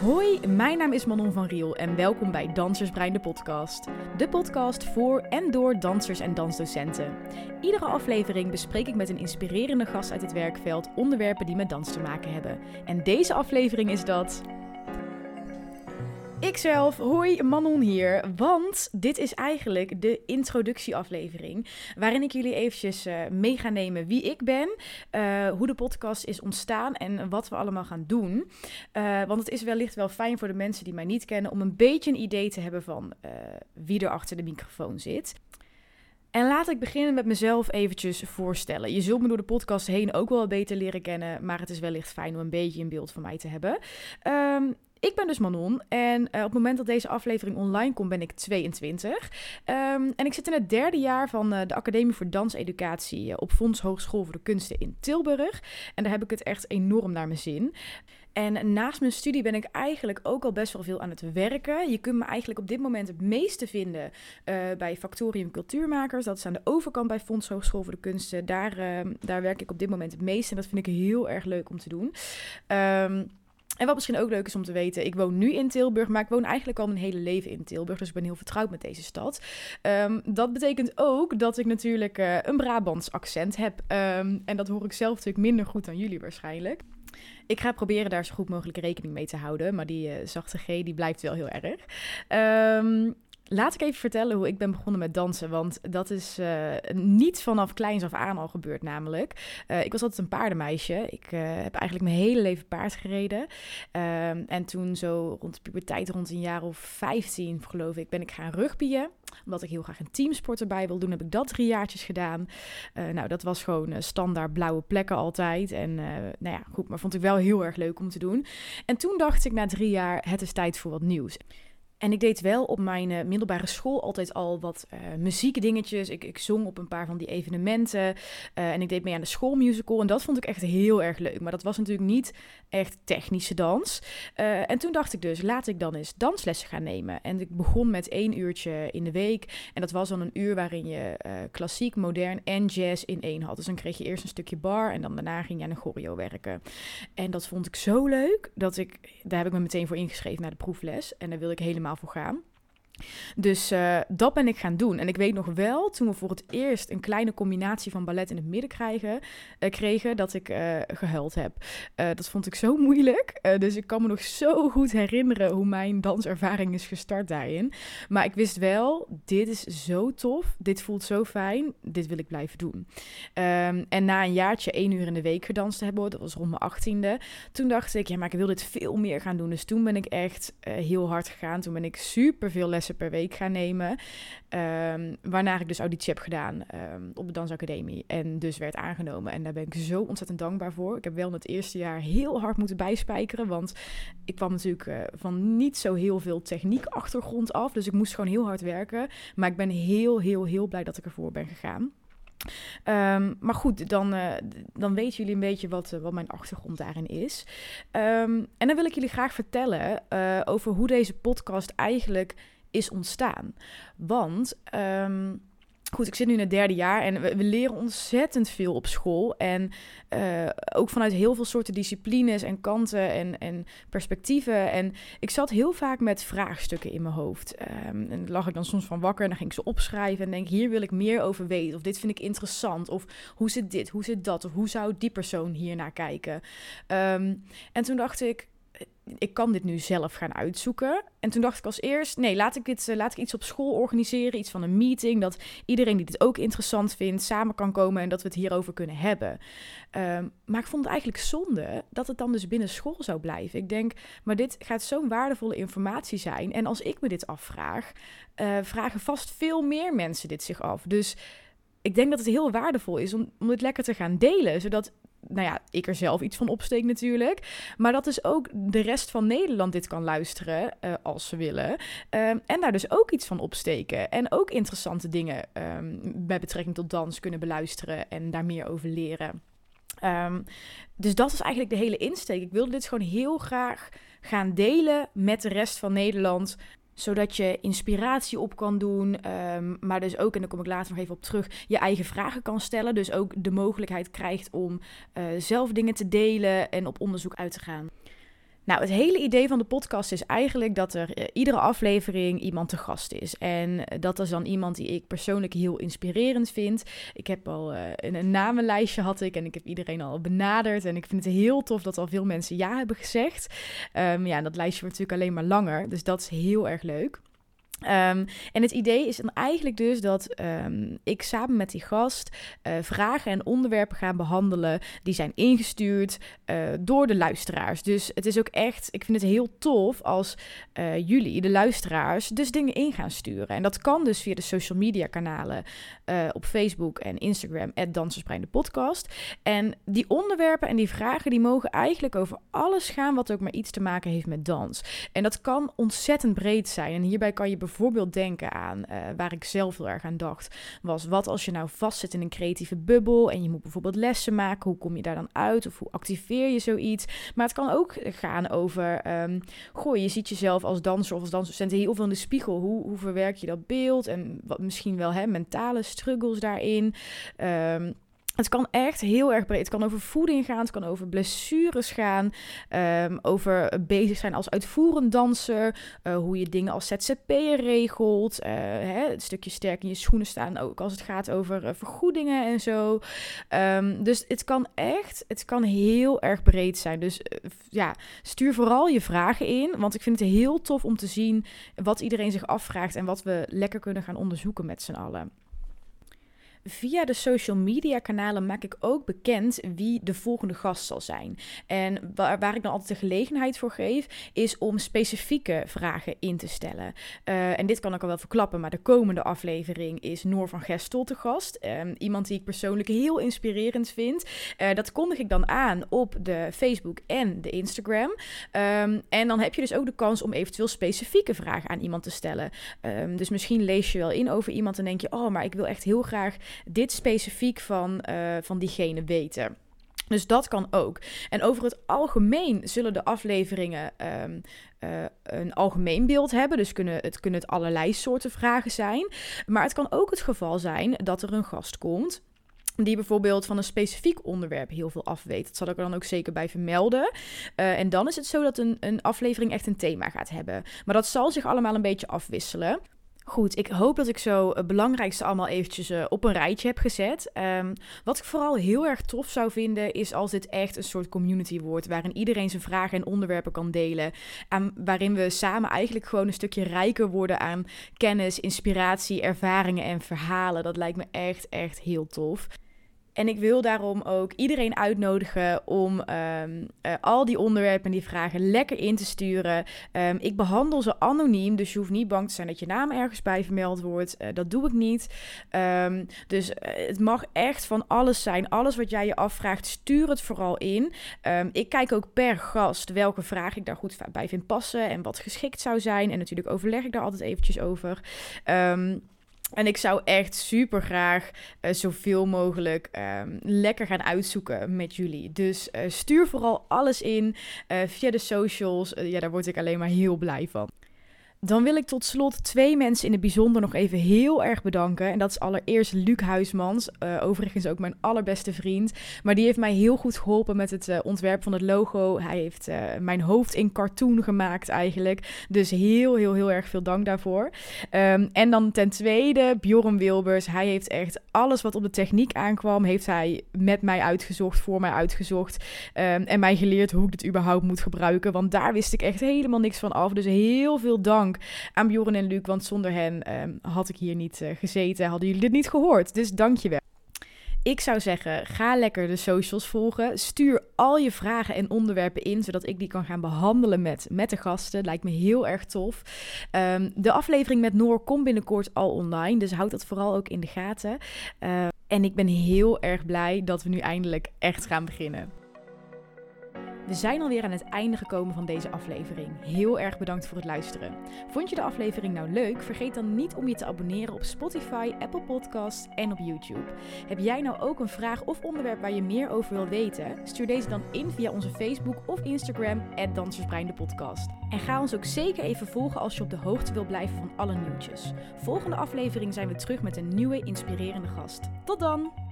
Hoi, mijn naam is Manon van Riel en welkom bij Dansersbrein de podcast. De podcast voor en door dansers en dansdocenten. Iedere aflevering bespreek ik met een inspirerende gast uit het werkveld onderwerpen die met dans te maken hebben. En deze aflevering is dat Ikzelf, hoi Manon hier, want dit is eigenlijk de introductieaflevering waarin ik jullie eventjes uh, mee ga nemen wie ik ben, uh, hoe de podcast is ontstaan en wat we allemaal gaan doen. Uh, want het is wellicht wel fijn voor de mensen die mij niet kennen om een beetje een idee te hebben van wie er achter de microfoon zit. En laat ik beginnen met mezelf eventjes voorstellen. Je zult me door de podcast heen ook wel beter leren kennen, maar het is wellicht fijn om een beetje een beeld van mij te hebben. Um, ik ben dus Manon en uh, op het moment dat deze aflevering online komt ben ik 22. Um, ehm, en ik zit in het derde jaar van uh, de Academie voor Danseducatie uh, op Fonds Hogeschool voor de Kunsten in Tilburg. En daar heb ik het echt enorm naar mijn zin. En naast mijn studie ben ik eigenlijk ook al best wel veel aan het werken. Je kunt me eigenlijk op dit moment het meeste vinden bij Factorium Cultuurmakers. Dat is aan de overkant bij Fonds Hogeschool voor de Kunsten. Daar, ehm, daar werk ik op dit moment het meest en dat vind ik heel erg leuk om te doen. Um, en wat misschien ook leuk is om te weten, ik woon nu in Tilburg, maar ik woon eigenlijk al mijn hele leven in Tilburg. Dus ik ben heel vertrouwd met deze stad. Um, dat betekent ook dat ik natuurlijk uh, een Brabants accent heb. Um, en dat hoor ik zelf natuurlijk minder goed dan jullie waarschijnlijk. Ik ga proberen daar zo goed mogelijk rekening mee te houden. Maar die uh, zachte G die blijft wel heel erg. Um, Laat ik even vertellen hoe ik ben begonnen met dansen. Want dat is uh, niet vanaf kleins af aan al gebeurd, namelijk. Uh, ik was altijd een paardenmeisje. Ik uh, heb eigenlijk mijn hele leven paard gereden. Ehm, en toen zo rond de puberteit, rond een jaar of 15, geloof ik, ben ik gaan rugbyen. Omdat ik heel graag een teamsport erbij wil doen, heb ik dat drie jaartjes gedaan. nou, dat was gewoon standaard blauwe plekken altijd. En nou ja, goed, maar vond ik wel heel erg leuk om te doen. En toen dacht ik na drie jaar, het is tijd voor wat nieuws. En ik deed wel op mijn uh, middelbare school altijd al wat uh, muziekdingetjes. Ik, ik zong op een paar van die evenementen. Uh, en ik deed mee aan de schoolmusical. En dat vond ik echt heel erg leuk. Maar dat was natuurlijk niet echt technische dans. en toen dacht ik dus, laat ik dan eens danslessen gaan nemen. En ik begon met één uurtje in de week. En dat was dan een uur waarin je klassiek, modern en jazz in één had. Dus dan kreeg je eerst een stukje bar. En dan daarna ging je aan een choreo werken. En dat vond ik zo leuk. Dat ik, daar heb ik me meteen voor ingeschreven naar de proefles. En daar wil ik helemaal voor gaan. Dus uh, dat ben ik gaan doen. En ik weet nog wel, toen we voor het eerst een kleine combinatie van ballet in het midden krijgen, uh, kregen, dat ik uh, gehuild heb. dat vond ik zo moeilijk. dus ik kan me nog zo goed herinneren hoe mijn danservaring is gestart daarin. Maar ik wist wel, dit is zo tof. Dit voelt zo fijn. Dit wil ik blijven doen. Um, en na een jaartje één uur in de week gedanst te hebben, dat was rond mijn achttiende, toen dacht ik, ja, maar ik wil dit veel meer gaan doen. Dus toen ben ik echt heel hard gegaan. Toen ben ik super veel lessen per week gaan nemen. Um, waarna ik dus auditie heb gedaan um, op de Dansacademie. En dus werd aangenomen. En daar ben ik zo ontzettend dankbaar voor. Ik heb wel in het eerste jaar heel hard moeten bijspijkeren. Want ik kwam natuurlijk uh, van niet zo heel veel techniek achtergrond af. Dus ik moest gewoon heel hard werken. Maar ik ben heel, heel, heel blij dat ik ervoor ben gegaan. Um, maar goed, dan, uh, dan weten jullie een beetje wat, uh, wat mijn achtergrond daarin is. En dan wil ik jullie graag vertellen over hoe deze podcast eigenlijk is ontstaan. Want um, goed, ik zit nu in het derde jaar en we, leren ontzettend veel op school. En uh, ook vanuit heel veel soorten disciplines en kanten en, en perspectieven. En ik zat heel vaak met vraagstukken in mijn hoofd. Um, en lag ik dan soms van wakker en dan ging ik ze opschrijven. En denk, hier wil ik meer over weten. Of dit vind ik interessant. Of hoe zit dit? Hoe zit dat? Of hoe zou die persoon hier naar kijken? Um, en toen dacht ik, ik kan dit nu zelf gaan uitzoeken. En toen dacht ik als eerst, nee, laat ik, dit, uh, laat ik iets op school organiseren, iets van een meeting, dat iedereen die dit ook interessant vindt, samen kan komen en dat we het hierover kunnen hebben. Um, maar ik vond het eigenlijk zonde dat het dan dus binnen school zou blijven. Ik denk, maar dit gaat zo'n waardevolle informatie zijn. En als ik me dit afvraag, uh, vragen vast veel meer mensen dit zich af. Dus ik denk dat het heel waardevol is om, om dit lekker te gaan delen, zodat nou ja, ik er zelf iets van opsteek natuurlijk. Maar dat dus ook de rest van Nederland dit kan luisteren uh, als ze willen. Um, en daar dus ook iets van opsteken. En ook interessante dingen um, bij betrekking tot dans kunnen beluisteren en daar meer over leren. Um, dus dat is eigenlijk de hele insteek. Ik wilde dit gewoon heel graag gaan delen met de rest van Nederland zodat je inspiratie op kan doen, um, maar dus ook, en daar kom ik later nog even op terug, je eigen vragen kan stellen. Dus ook de mogelijkheid krijgt om uh, zelf dingen te delen en op onderzoek uit te gaan. Nou, het hele idee van de podcast is eigenlijk dat er uh, iedere aflevering iemand te gast is. En eh, dat is dan iemand die ik persoonlijk heel inspirerend vind. Ik heb al een, een, namenlijstje had ik en ik heb iedereen al benaderd. En ik vind het heel tof dat al veel mensen ja hebben gezegd. Um, ja, dat lijstje wordt natuurlijk alleen maar langer. Dus dat is heel erg leuk. Um, en het idee is dan eigenlijk dus dat um, ik samen met die gast uh, vragen en onderwerpen ga behandelen die zijn ingestuurd uh, door de luisteraars. Dus het is ook echt, ik vind het heel tof als uh, jullie, de luisteraars, dus dingen in gaan sturen. En dat kan dus via de social media kanalen op Facebook en Instagram, Dansersbrein de podcast. En die onderwerpen en die vragen, die mogen eigenlijk over alles gaan wat ook maar iets te maken heeft met dans. En dat kan ontzettend breed zijn. En hierbij kan je bijvoorbeeld denken aan, uh, waar ik zelf heel erg aan dacht, was wat als je nou vastzit in een creatieve bubbel en je moet bijvoorbeeld lessen maken, hoe kom je daar dan uit of hoe activeer je zoiets? Maar het kan ook gaan over, um, goh, je ziet jezelf als danser of als dansdocent heel veel in de spiegel. Hoe, hoe verwerk je dat beeld en wat misschien wel hè, mentale struggles daarin? Um, het kan echt heel erg breed. Het kan over voeding gaan, het kan over blessures gaan, um, over bezig zijn als uitvoerend danser, uh, hoe je dingen als ZZP'er regelt, hè, het stukje sterk in je schoenen staan, ook als het gaat over uh, vergoedingen en zo. Um, dus het kan echt, het kan heel erg breed zijn. Dus ja, stuur vooral je vragen in, want ik vind het heel tof om te zien wat iedereen zich afvraagt en wat we lekker kunnen gaan onderzoeken met z'n allen. Via de social media kanalen maak ik ook bekend wie de volgende gast zal zijn. En waar, waar ik dan altijd de gelegenheid voor geef, is om specifieke vragen in te stellen. Uh, en dit kan ik al wel verklappen, maar de komende aflevering is Noor van Gestel te gast. Um, iemand die ik persoonlijk heel inspirerend vind. Uh, dat kondig ik dan aan op de Facebook en de Instagram. Um, en dan heb je dus ook de kans om eventueel specifieke vragen aan iemand te stellen. Um, dus misschien lees je wel in over iemand en denk je, oh, maar ik wil echt heel graag dit specifiek van, uh, van diegene weten. Dus dat kan ook. En over het algemeen zullen de afleveringen um, uh, een algemeen beeld hebben. Dus kunnen, het kunnen het allerlei soorten vragen zijn. Maar het kan ook het geval zijn dat er een gast komt die bijvoorbeeld van een specifiek onderwerp heel veel afweet. Dat zal ik er dan ook zeker bij vermelden. Uh, en dan is het zo dat een, een aflevering echt een thema gaat hebben. Maar dat zal zich allemaal een beetje afwisselen. Goed, ik hoop dat ik zo het belangrijkste allemaal eventjes uh, op een rijtje heb gezet. Um, wat ik vooral heel erg tof zou vinden, is als dit echt een soort community wordt, waarin iedereen zijn vragen en onderwerpen kan delen. En waarin we samen eigenlijk gewoon een stukje rijker worden aan kennis, inspiratie, ervaringen en verhalen. Dat lijkt me echt, echt heel tof. En ik wil daarom ook iedereen uitnodigen om um, uh, al die onderwerpen en die vragen lekker in te sturen. Um, ik behandel ze anoniem, dus je hoeft niet bang te zijn dat je naam ergens bij vermeld wordt. Uh, dat doe ik niet. Um, dus uh, het mag echt van alles zijn. Alles wat jij je afvraagt, stuur het vooral in. ik kijk ook per gast welke vraag ik daar goed bij vind passen en wat geschikt zou zijn. En natuurlijk overleg ik daar altijd eventjes over. En ik zou echt super graag uh, zoveel mogelijk um, lekker gaan uitzoeken met jullie. Dus uh, stuur vooral alles in uh, via de socials. ja, daar word ik alleen maar heel blij van. Dan wil ik tot slot twee mensen in het bijzonder nog even heel erg bedanken. En dat is allereerst Luc Huismans, uh, overigens ook mijn allerbeste vriend. Maar die heeft mij heel goed geholpen met het uh, ontwerp van het logo. Hij heeft uh, mijn hoofd in cartoon gemaakt eigenlijk. Dus heel, heel, heel erg veel dank daarvoor. Um, en dan ten tweede Bjorn Wilbers. Hij heeft echt alles wat op de techniek aankwam, heeft hij met mij uitgezocht, voor mij uitgezocht. Um, en mij geleerd hoe ik het überhaupt moet gebruiken. Want daar wist ik echt helemaal niks van af. Dus heel veel dank aan Bjorn en Luc, want zonder hen um, had ik hier niet uh, gezeten, hadden jullie dit niet gehoord. Dus dank je wel. Ik zou zeggen, ga lekker de socials volgen. Stuur al je vragen en onderwerpen in, zodat ik die kan gaan behandelen met, met de gasten. Lijkt me heel erg tof. Um, de aflevering met Noor komt binnenkort al online, dus houd dat vooral ook in de gaten. Uh, en ik ben heel erg blij dat we nu eindelijk echt gaan beginnen. We zijn alweer aan het einde gekomen van deze aflevering. Heel erg bedankt voor het luisteren. Vond je de aflevering nou leuk? Vergeet dan niet om je te abonneren op Spotify, Apple Podcasts en op YouTube. Heb jij nou ook een vraag of onderwerp waar je meer over wil weten? Stuur deze dan in via onze Facebook of Instagram, Dansersbrein de podcast. En ga ons ook zeker even volgen als je op de hoogte wil blijven van alle nieuwtjes. Volgende aflevering zijn we terug met een nieuwe inspirerende gast. Tot dan!